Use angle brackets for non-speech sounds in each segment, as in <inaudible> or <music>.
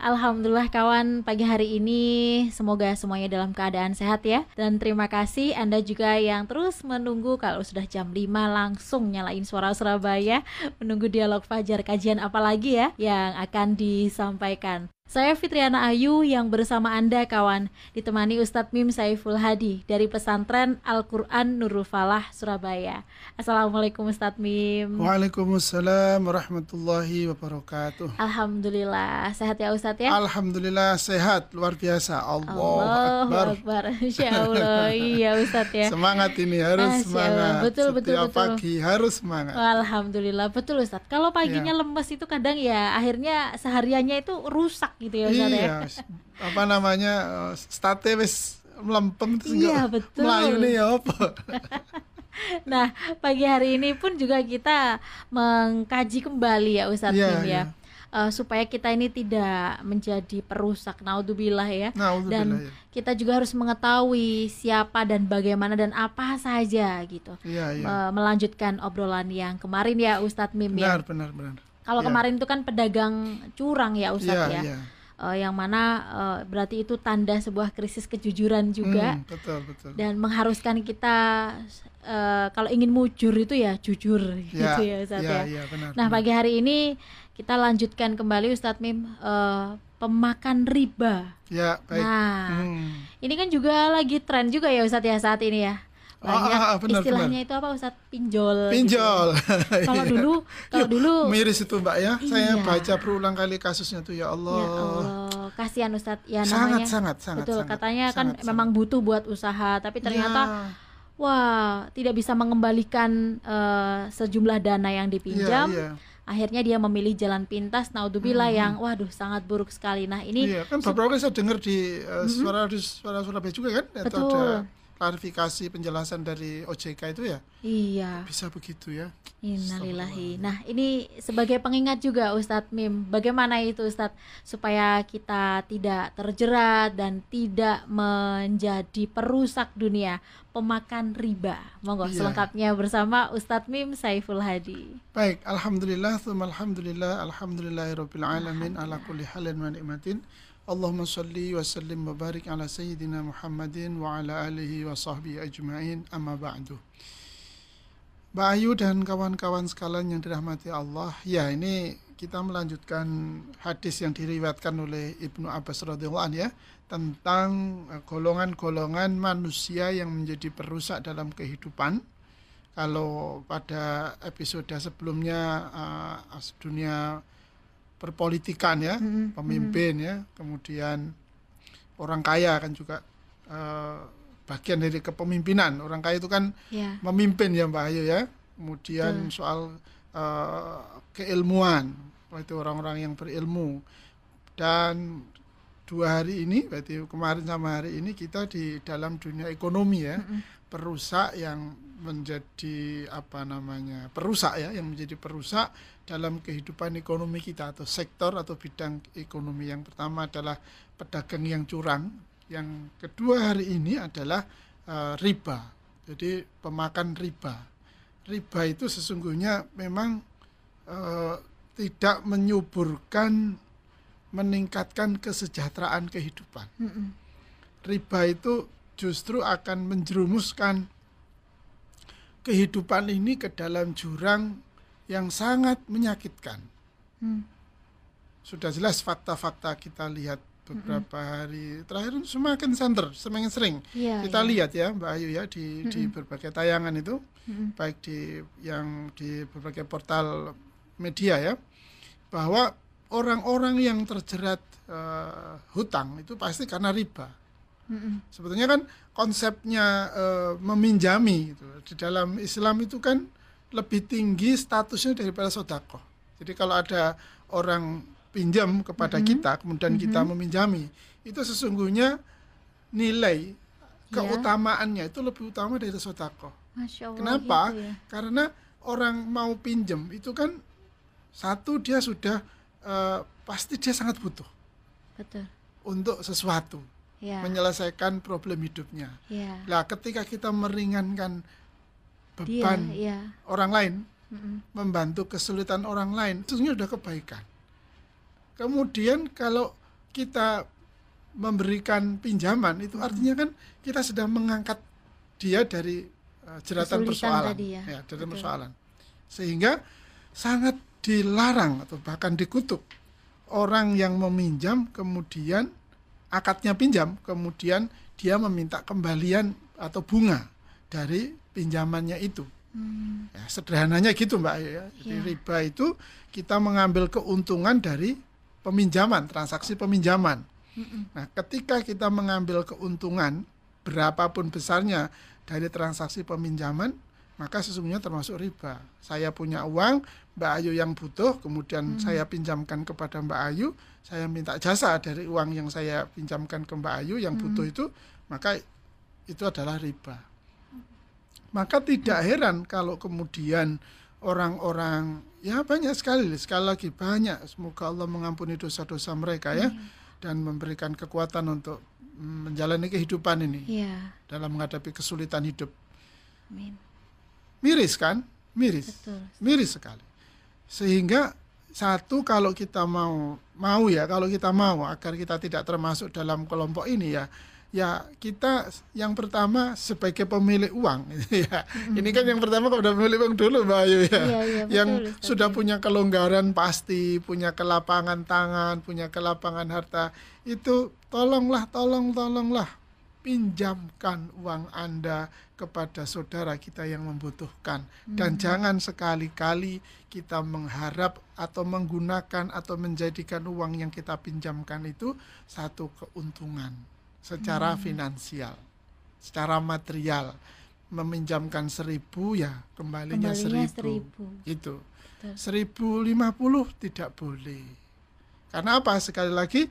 Alhamdulillah kawan pagi hari ini semoga semuanya dalam keadaan sehat ya dan terima kasih Anda juga yang terus menunggu kalau sudah jam 5 langsung nyalain suara Surabaya menunggu dialog fajar kajian apa lagi ya yang akan disampaikan. Saya Fitriana Ayu yang bersama Anda kawan ditemani Ustadz Mim Saiful Hadi dari pesantren Al-Quran Nurul Falah Surabaya. Assalamualaikum Ustadz Mim. Waalaikumsalam warahmatullahi wabarakatuh. Alhamdulillah sehat ya Ustadz ya. Alhamdulillah sehat luar biasa. Allah Akbar. Akbar. <laughs> Insya Allah iya Ustadz ya. Semangat ini harus Masya semangat. Betul betul Setiap betul. pagi harus semangat. Alhamdulillah betul Ustadz. Kalau paginya ya. lemes itu kadang ya akhirnya sehariannya itu rusak gitu ya Ustaz iya, ya. apa namanya eh, state wis melempem terus iya, betul. Melayu nih ya apa <laughs> nah pagi hari ini pun juga kita mengkaji kembali ya Ustadz yeah, Tim ya yeah. Uh, supaya kita ini tidak menjadi perusak naudzubillah ya naudzubillah, dan ya. kita juga harus mengetahui siapa dan bagaimana dan apa saja gitu yeah, yeah. Uh, melanjutkan obrolan yang kemarin ya Ustadz Mim benar, ya benar benar kalau yeah. kemarin itu kan pedagang curang ya Ustadz yeah, ya yeah uh, yang mana uh, berarti itu tanda sebuah krisis kejujuran juga hmm, betul betul dan mengharuskan kita uh, kalau ingin mujur itu ya jujur ya, gitu ya Ustadz ya. ya. ya benar, nah benar. pagi hari ini kita lanjutkan kembali Ustadz Mim uh, pemakan riba. Ya baik. Nah hmm. ini kan juga lagi tren juga ya Ustadz ya saat ini ya banyak ah, ah, benar, istilahnya benar. itu apa Ustaz pinjol pinjol gitu. <laughs> kalau dulu kalau dulu miris itu Mbak ya iya. saya baca berulang kali kasusnya tuh ya Allah ya Allah kasihan Ustaz ya sangat namanya sangat sangat betul sangat, katanya sangat, kan sangat. memang butuh buat usaha tapi ternyata ya. wah tidak bisa mengembalikan uh, sejumlah dana yang dipinjam ya, ya akhirnya dia memilih jalan pintas naudzubillah hmm. yang waduh sangat buruk sekali nah ini iya, kan beberapa kali saya dengar di uh, suara hmm. suara Surabaya juga kan betul ada klarifikasi penjelasan dari OJK itu ya? Iya. Bisa begitu ya. Innalillahi. Nah ini sebagai pengingat juga Ustadz Mim bagaimana itu Ustadz supaya kita tidak terjerat dan tidak menjadi perusak dunia pemakan riba? Monggo Iya. selengkapnya bersama Ustadz Mim Saiful Hadi. Baik alhamdulillah alhamdulillah alhamdulillahirabbil alamin ala kulli halin wa nikmatin Allahumma salli wa sallim wa barik ala sayyidina Muhammadin wa ala alihi wa sahbihi ajma'in amma ba'du. Mbak Ayu dan kawan-kawan sekalian yang dirahmati Allah, ya ini kita melanjutkan hadis yang diriwayatkan oleh Ibnu Abbas radhiyallahu anhu ya tentang eh, golongan-golongan manusia yang menjadi perusak dalam kehidupan. Kalau pada episode sebelumnya uh, dunia perpolitikan ya, Mm-mm. pemimpin ya, kemudian orang kaya kan juga uh, bagian dari kepemimpinan. Orang kaya itu kan ya memimpin ya Mbak Ayu ya. Kemudian Betul. soal uh, keilmuan, itu orang-orang yang berilmu. Dan dua hari ini, berarti kemarin sama hari ini kita di dalam dunia ekonomi ya, Mm-mm. perusak yang menjadi apa namanya perusak ya, yang menjadi perusak dalam kehidupan ekonomi kita atau sektor atau bidang ekonomi. Yang pertama adalah pedagang yang curang, yang kedua hari ini adalah uh, riba. Jadi pemakan riba. Riba itu sesungguhnya memang uh, tidak menyuburkan meningkatkan kesejahteraan kehidupan. Riba itu justru akan menjerumuskan kehidupan ini ke dalam jurang yang sangat menyakitkan. Hmm. Sudah jelas fakta-fakta kita lihat beberapa hari terakhir semakin santer, semakin sering Iya, kita iya. lihat ya Mbak Ayu ya di di berbagai tayangan itu Mm-mm. baik di yang di berbagai portal media ya bahwa orang-orang yang terjerat eh, hutang itu pasti karena riba. Mm-mm. Sebetulnya kan konsepnya eh, meminjami gitu. di dalam Islam itu kan lebih tinggi statusnya daripada sodako. Jadi kalau ada orang pinjam kepada Mhm. kita, kemudian kita Mhm. meminjami, itu sesungguhnya nilai Iya. keutamaannya itu lebih utama dari sodako. Masya Allah Kenapa? gitu ya. Karena orang mau pinjam itu kan satu dia sudah eh, pasti dia sangat butuh. betul. untuk sesuatu, Ya. menyelesaikan problem hidupnya. Ya. Nah, ketika kita meringankan Dia, beban ya. orang lain, Mm-mm. membantu kesulitan orang lain, itu sudah kebaikan. Kemudian kalau kita memberikan pinjaman, itu artinya kan kita sedang mengangkat dia dari uh, jeratan Kesulitan persoalan, tadi ya, dari betul. persoalan, sehingga sangat dilarang atau bahkan dikutuk orang yang meminjam kemudian akadnya pinjam kemudian dia meminta kembalian atau bunga dari pinjamannya itu. Hmm. Ya, sederhananya gitu Mbak ya. Jadi Iya. riba itu kita mengambil keuntungan dari peminjaman, transaksi peminjaman. Mm-mm. Nah, ketika kita mengambil keuntungan berapapun besarnya dari transaksi peminjaman, maka sesungguhnya termasuk riba. Saya punya uang, Mbak Ayu yang butuh, kemudian saya pinjamkan kepada Mbak Ayu, saya minta jasa dari uang yang saya pinjamkan ke Mbak Ayu yang butuh itu, maka itu adalah riba. Maka tidak heran kalau kemudian orang-orang ya banyak sekali sekali lagi banyak semoga Allah mengampuni dosa-dosa mereka ya dan memberikan kekuatan untuk mm, menjalani kehidupan ini Ya. dalam menghadapi kesulitan hidup. Amin. Miris kan? Miris. Betul. Miris sekali. Sehingga satu kalau kita mau mau ya kalau kita mau agar kita tidak termasuk dalam kelompok ini ya ya kita yang pertama sebagai pemilik uang. <laughs> Ya ini kan yang pertama kalau udah pemilik uang dulu Mbak Ayu ya. Iya, iya, betul, yang Ustaz. sudah punya kelonggaran pasti punya kelapangan tangan punya kelapangan harta itu tolonglah tolong tolonglah pinjamkan uang Anda kepada saudara kita yang membutuhkan dan jangan sekali-kali kita mengharap atau menggunakan atau menjadikan uang yang kita pinjamkan itu satu keuntungan secara finansial, secara material. Meminjamkan seribu ya kembalinya, Kembalinya seribu. seribu. Itu seribu lima puluh tidak boleh. Karena apa? Sekali lagi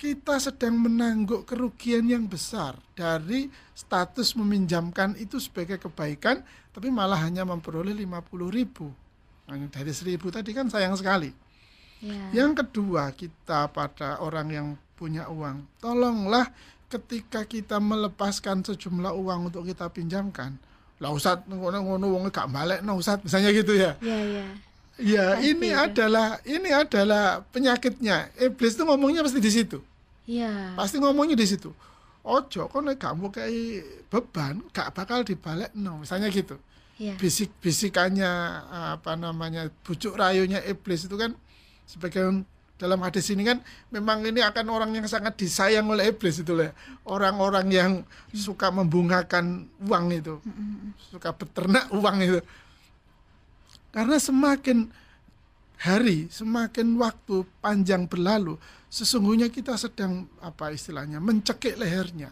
kita sedang menangguk kerugian yang besar dari status meminjamkan itu sebagai kebaikan, tapi malah hanya memperoleh 50 ribu. Nah, Dari seribu tadi kan sayang sekali. Ya. Yang kedua, kita pada orang yang punya uang, tolonglah ketika kita melepaskan sejumlah uang untuk kita pinjamkan. Lah Ustaz, ngono-ngono wong gak balik no Ustaz, misalnya gitu ya. Ya, ya. Ya, Pasti ini itu. adalah ini adalah penyakitnya. Iblis itu ngomongnya pasti di situ. Ya. Pasti ngomongnya di situ. Ojo, kok nek kamu kayak beban, gak bakal dibalik no, misalnya gitu. Ya. Bisik-bisikannya apa namanya bujuk rayunya iblis itu kan sebagian dalam hadis ini kan memang ini akan orang yang sangat disayang oleh iblis itu ya. Orang-orang yang suka membungakan uang itu, suka beternak uang itu. Karena semakin hari, semakin waktu panjang berlalu, sesungguhnya kita sedang apa istilahnya mencekik lehernya,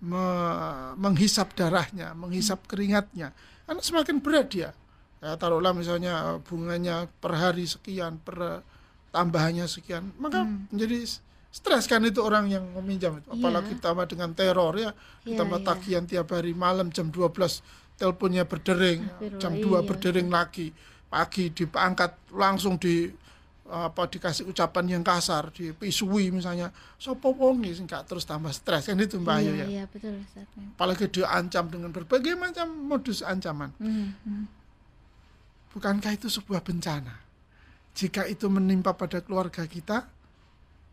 me- menghisap darahnya, menghisap keringatnya. Karena semakin berat dia. Ya, taruhlah misalnya eh, bunganya per hari sekian, per tambahannya sekian, maka menjadi s- stres kan itu orang yang meminjam itu. Apalagi Iya. tambah dengan teror ya, Iya, tambah iya. tagihan tiap hari malam jam 12 teleponnya berdering, jam 2 iya. berdering lagi, pagi diangkat langsung di apa dikasih ucapan yang kasar, dipisui misalnya, sopo wongi sing gak terus tambah stres kan itu Mbak Ayu Iya, ya. iya, betul Ustaz. Apalagi diancam dengan berbagai macam modus ancaman. Hmm, hmm. Bukankah itu sebuah bencana? Jika itu menimpa pada keluarga kita,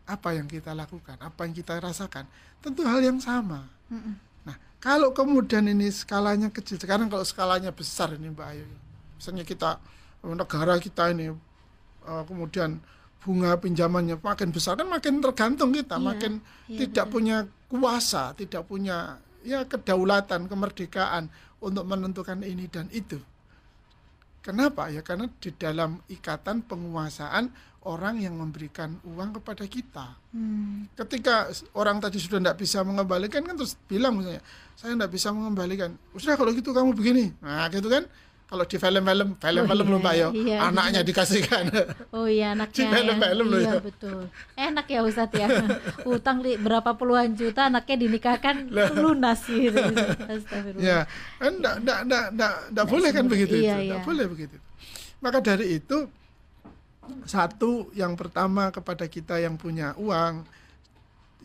apa yang kita lakukan? Apa yang kita rasakan? Tentu hal yang sama. Mm-mm. Nah, kalau kemudian ini skalanya kecil, sekarang kalau skalanya besar ini Mbak Ayu, misalnya kita negara kita ini eh, kemudian bunga pinjamannya makin besar kan makin tergantung kita, Iya, makin iya, tidak betul. punya kuasa, tidak punya ya kedaulatan, kemerdekaan untuk menentukan ini dan itu. Kenapa? Ya karena di dalam ikatan penguasaan orang yang memberikan uang kepada kita Hmm. ketika orang tadi sudah tidak bisa mengembalikan kan terus bilang misalnya saya tidak bisa mengembalikan sudah kalau gitu kamu begini nah gitu kan kalau di film-film film-film iya, loh pak yo iya, anaknya benar. dikasihkan. Oh iya anaknya Di film-film loh iya ya. betul. Enak ya Ustadz ya. <laughs> Utang li, berapa puluhan juta anaknya dinikahkan lunas gitu. <laughs> Astagfirullah. Ya kan tidak tidak tidak tidak tidak boleh kan begitu Iya, itu iya. tidak boleh begitu maka dari itu satu yang pertama kepada kita yang punya uang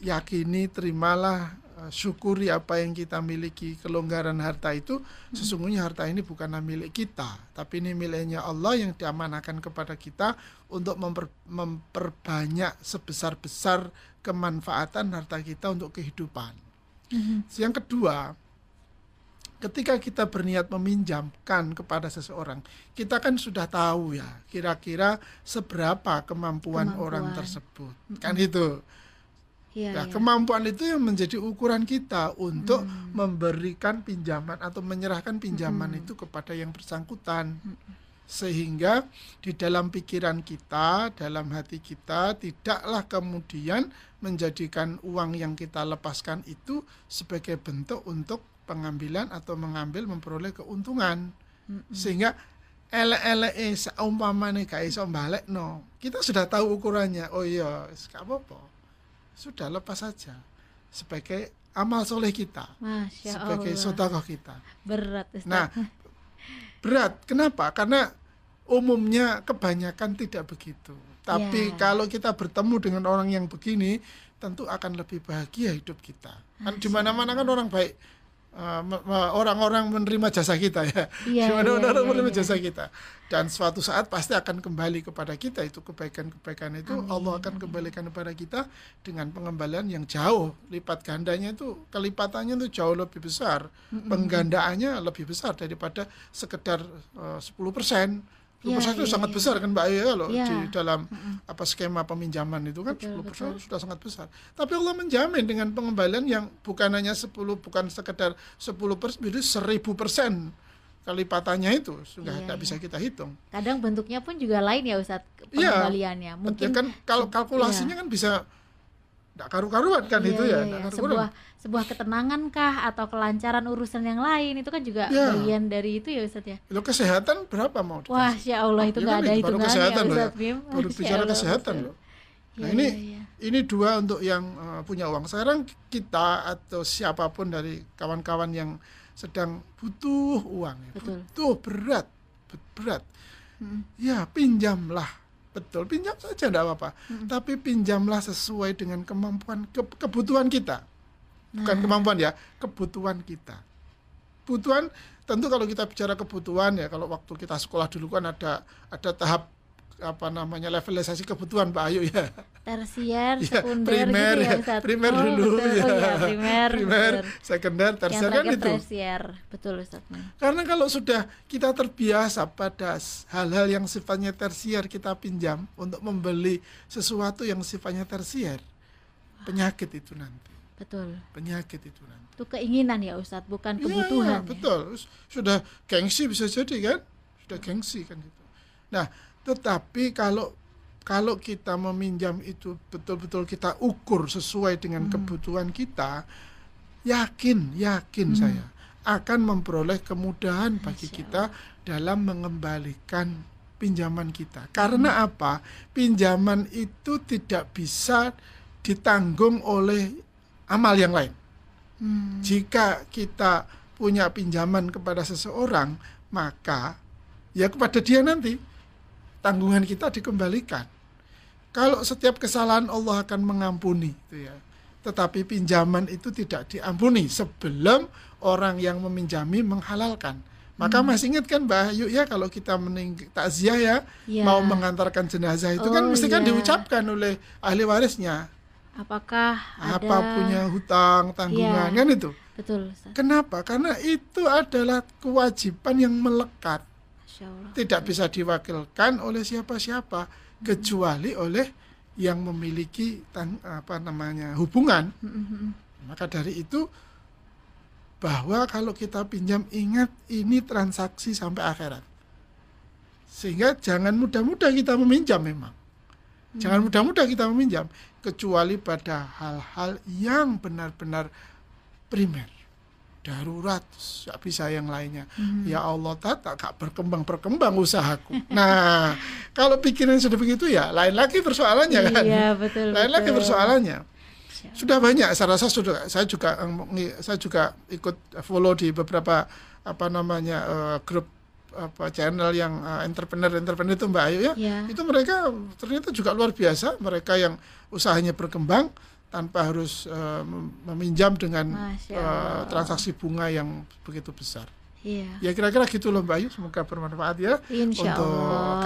yakini terimalah eh, syukuri apa yang kita miliki kelonggaran harta itu hmm. sesungguhnya harta ini bukanlah milik kita tapi ini miliknya Allah yang diamanahkan kepada kita untuk memper, memperbanyak sebesar-besar kemanfaatan harta kita untuk kehidupan. Hmm. Yang kedua, ketika kita berniat meminjamkan kepada seseorang, kita kan sudah tahu ya kira-kira seberapa kemampuan, kemampuan. orang tersebut. Mm -hmm. Kan itu. Ya, nah, ya. kemampuan itu yang menjadi ukuran kita untuk hmm. memberikan pinjaman atau menyerahkan pinjaman hmm. itu kepada yang bersangkutan. Hmm. Sehingga di dalam pikiran kita, dalam hati kita tidaklah kemudian menjadikan uang yang kita lepaskan itu sebagai bentuk untuk pengambilan atau mengambil memperoleh keuntungan mm-hmm. sehingga ele-ele seumpamane gak iso balik no kita sudah tahu ukurannya oh iya gak apa-apa sudah lepas saja. Sebagai amal soleh kita. Masya sebagai sotakoh kita. Berat Ustaz. nah berat. Kenapa? Karena umumnya kebanyakan tidak begitu. Tapi ya. kalau kita bertemu dengan orang yang begini tentu akan lebih bahagia hidup kita. Kan di mana-mana kan orang baik orang-orang uh, menerima jasa kita ya. <laughs> Yeah, yeah, orang yeah, menerima yeah. jasa kita. Dan suatu saat pasti akan kembali kepada kita itu kebaikan-kebaikan itu Amin. Allah akan kembalikan kepada kita dengan pengembalian yang jauh lipat gandanya itu kelipatannya itu jauh lebih besar. Mm -hmm. Penggandaannya lebih besar daripada sekedar uh, 10% Sepuluh persen itu ya, sangat ya. besar kan Mbak ya loh ya. di dalam mm apa skema peminjaman itu kan sepuluh persen sudah sangat besar. Tapi Allah menjamin dengan pengembalian yang bukan hanya 10 bukan sekedar 10 persen, jadi seribu persen kelipatannya itu sudah tidak ya, bisa kita hitung. Kadang bentuknya pun juga lain ya Ustadz pengembaliannya. Ya, Mungkin kan kalau kalkulasinya ya. kan bisa tidak karu-karuan kan iya, itu ya. Iya, sebuah sebuah ketenangan kah atau kelancaran urusan yang lain itu kan juga ya. bagian dari itu ya Ustaz ya. Lo kesehatan berapa mau dikasih? Wah, ya Allah itu nggak ya, ada hitungannya kesehatan ya Ustaz Bim. Baru bicara kesehatan loh. Nah, ya, ini ya, ya. ini dua untuk yang uh, punya uang. Sekarang kita atau siapa pun dari kawan-kawan yang sedang butuh uang, ya, butuh berat, berat. Hmm. Ya, pinjamlah Betul, pinjam saja tidak apa-apa. Hmm. Tapi pinjamlah sesuai dengan kemampuan ke, kebutuhan kita. Bukan nah. kemampuan ya, kebutuhan kita. Kebutuhan tentu kalau kita bicara kebutuhan ya kalau waktu kita sekolah dulu kan ada ada tahap apa namanya levelisasi kebutuhan Pak Ayu ya. Tersier, ya, sekunder primer, gitu ya, ya primer oh, dulu betul. ya. Oh, ya primer, primer, sekunder, tersier kan itu. Tersier, betul Ustaz. Karena kalau sudah kita terbiasa pada hal-hal yang sifatnya tersier kita pinjam untuk membeli sesuatu yang sifatnya tersier, penyakit itu nanti. Betul. Penyakit itu nanti. Itu keinginan ya Ustadz, bukan iya, kebutuhan. Ya, ya, betul. Sudah gengsi bisa jadi kan? Sudah gengsi kan itu. Nah, tetapi kalau kalau kita meminjam itu betul-betul kita ukur sesuai dengan hmm. kebutuhan kita, yakin, yakin hmm. saya akan memperoleh kemudahan bagi kita dalam mengembalikan pinjaman kita. Karena hmm. apa? Pinjaman itu tidak bisa ditanggung oleh amal yang lain. Hmm. Jika kita punya pinjaman kepada seseorang, maka ya kepada dia nanti tanggungan kita dikembalikan. Kalau setiap kesalahan Allah akan mengampuni, itu ya. Tetapi pinjaman itu tidak diampuni sebelum orang yang meminjami menghalalkan. Maka hmm. masih ingat kan Mbak Ayu ya kalau kita mening takziah ya, ya mau mengantarkan jenazah itu kan oh, kan mesti ya. kan diucapkan oleh ahli warisnya. Apakah apa ada... punya hutang tanggungan ya. kan itu? Betul. Ustaz. Kenapa? Karena itu adalah kewajiban yang melekat tidak bisa diwakilkan oleh siapa-siapa hmm. kecuali oleh yang memiliki tang, apa namanya hubungan. Hmm. Maka dari itu bahwa kalau kita pinjam ingat ini transaksi sampai akhirat. Sehingga jangan mudah-mudah kita meminjam memang. Jangan mudah-mudah kita meminjam kecuali pada hal-hal yang benar-benar primer. Darurat tidak bisa yang lainnya. Hmm. ya Allah tak tak berkembang berkembang usahaku. Nah kalau pikiran sudah begitu ya lain lagi persoalannya iya, kan? betul, lain betul. lagi persoalannya sudah banyak saya rasa sudah saya juga saya juga ikut follow di beberapa apa namanya uh, grup apa channel yang uh, entrepreneur entrepreneur itu Mbak Ayu ya yeah. itu mereka ternyata juga luar biasa mereka yang usahanya berkembang tanpa harus uh, meminjam dengan uh, transaksi bunga yang begitu besar. Iya. Ya kira-kira gitu loh Mbak Ayu, semoga bermanfaat ya Insya untuk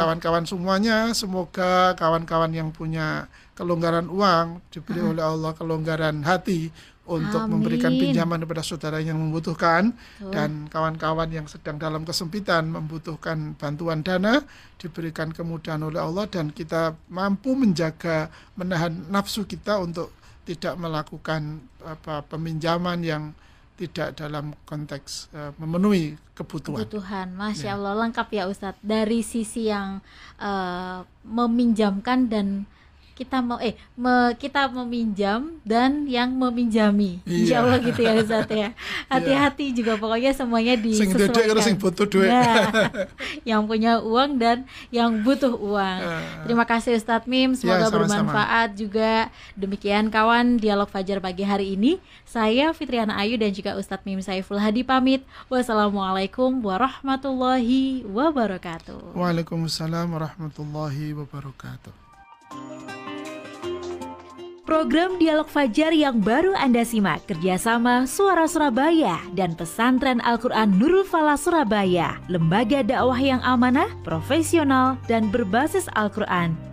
kawan-kawan semuanya. Semoga kawan-kawan yang punya kelonggaran uang diberi oleh Allah kelonggaran hati untuk Amin. memberikan pinjaman kepada saudara yang membutuhkan Betul. dan kawan-kawan yang sedang dalam kesempitan membutuhkan bantuan dana diberikan kemudahan oleh Allah dan kita mampu menjaga menahan nafsu kita untuk tidak melakukan apa peminjaman yang tidak dalam konteks eh, memenuhi kebutuhan. kebutuhan. Masya Ya. Allah lengkap ya Ustadz. Dari sisi yang eh, meminjamkan dan kita mau eh me- kita meminjam dan yang meminjami. Insya Iya. Allah gitu ya Ustadz ya. Hati-hati juga pokoknya semuanya Sing dedek karo disesuaikan. sing butuh duit. Nah, <laughs> yang punya uang dan yang butuh uang. Eh, Terima kasih Ustadz Mim, semoga Ya, sama-sama. bermanfaat juga. Demikian kawan dialog Fajar pagi hari ini. Saya Fitriana Ayu dan juga Ustadz Mim Saiful Hadi pamit. Wassalamualaikum warahmatullahi wabarakatuh. Waalaikumsalam warahmatullahi wabarakatuh. Program Dialog Fajar yang baru Anda simak kerjasama Suara Surabaya dan Pesantren Al-Quran Nurul Falah Surabaya, lembaga dakwah yang amanah, profesional, dan berbasis Al-Quran.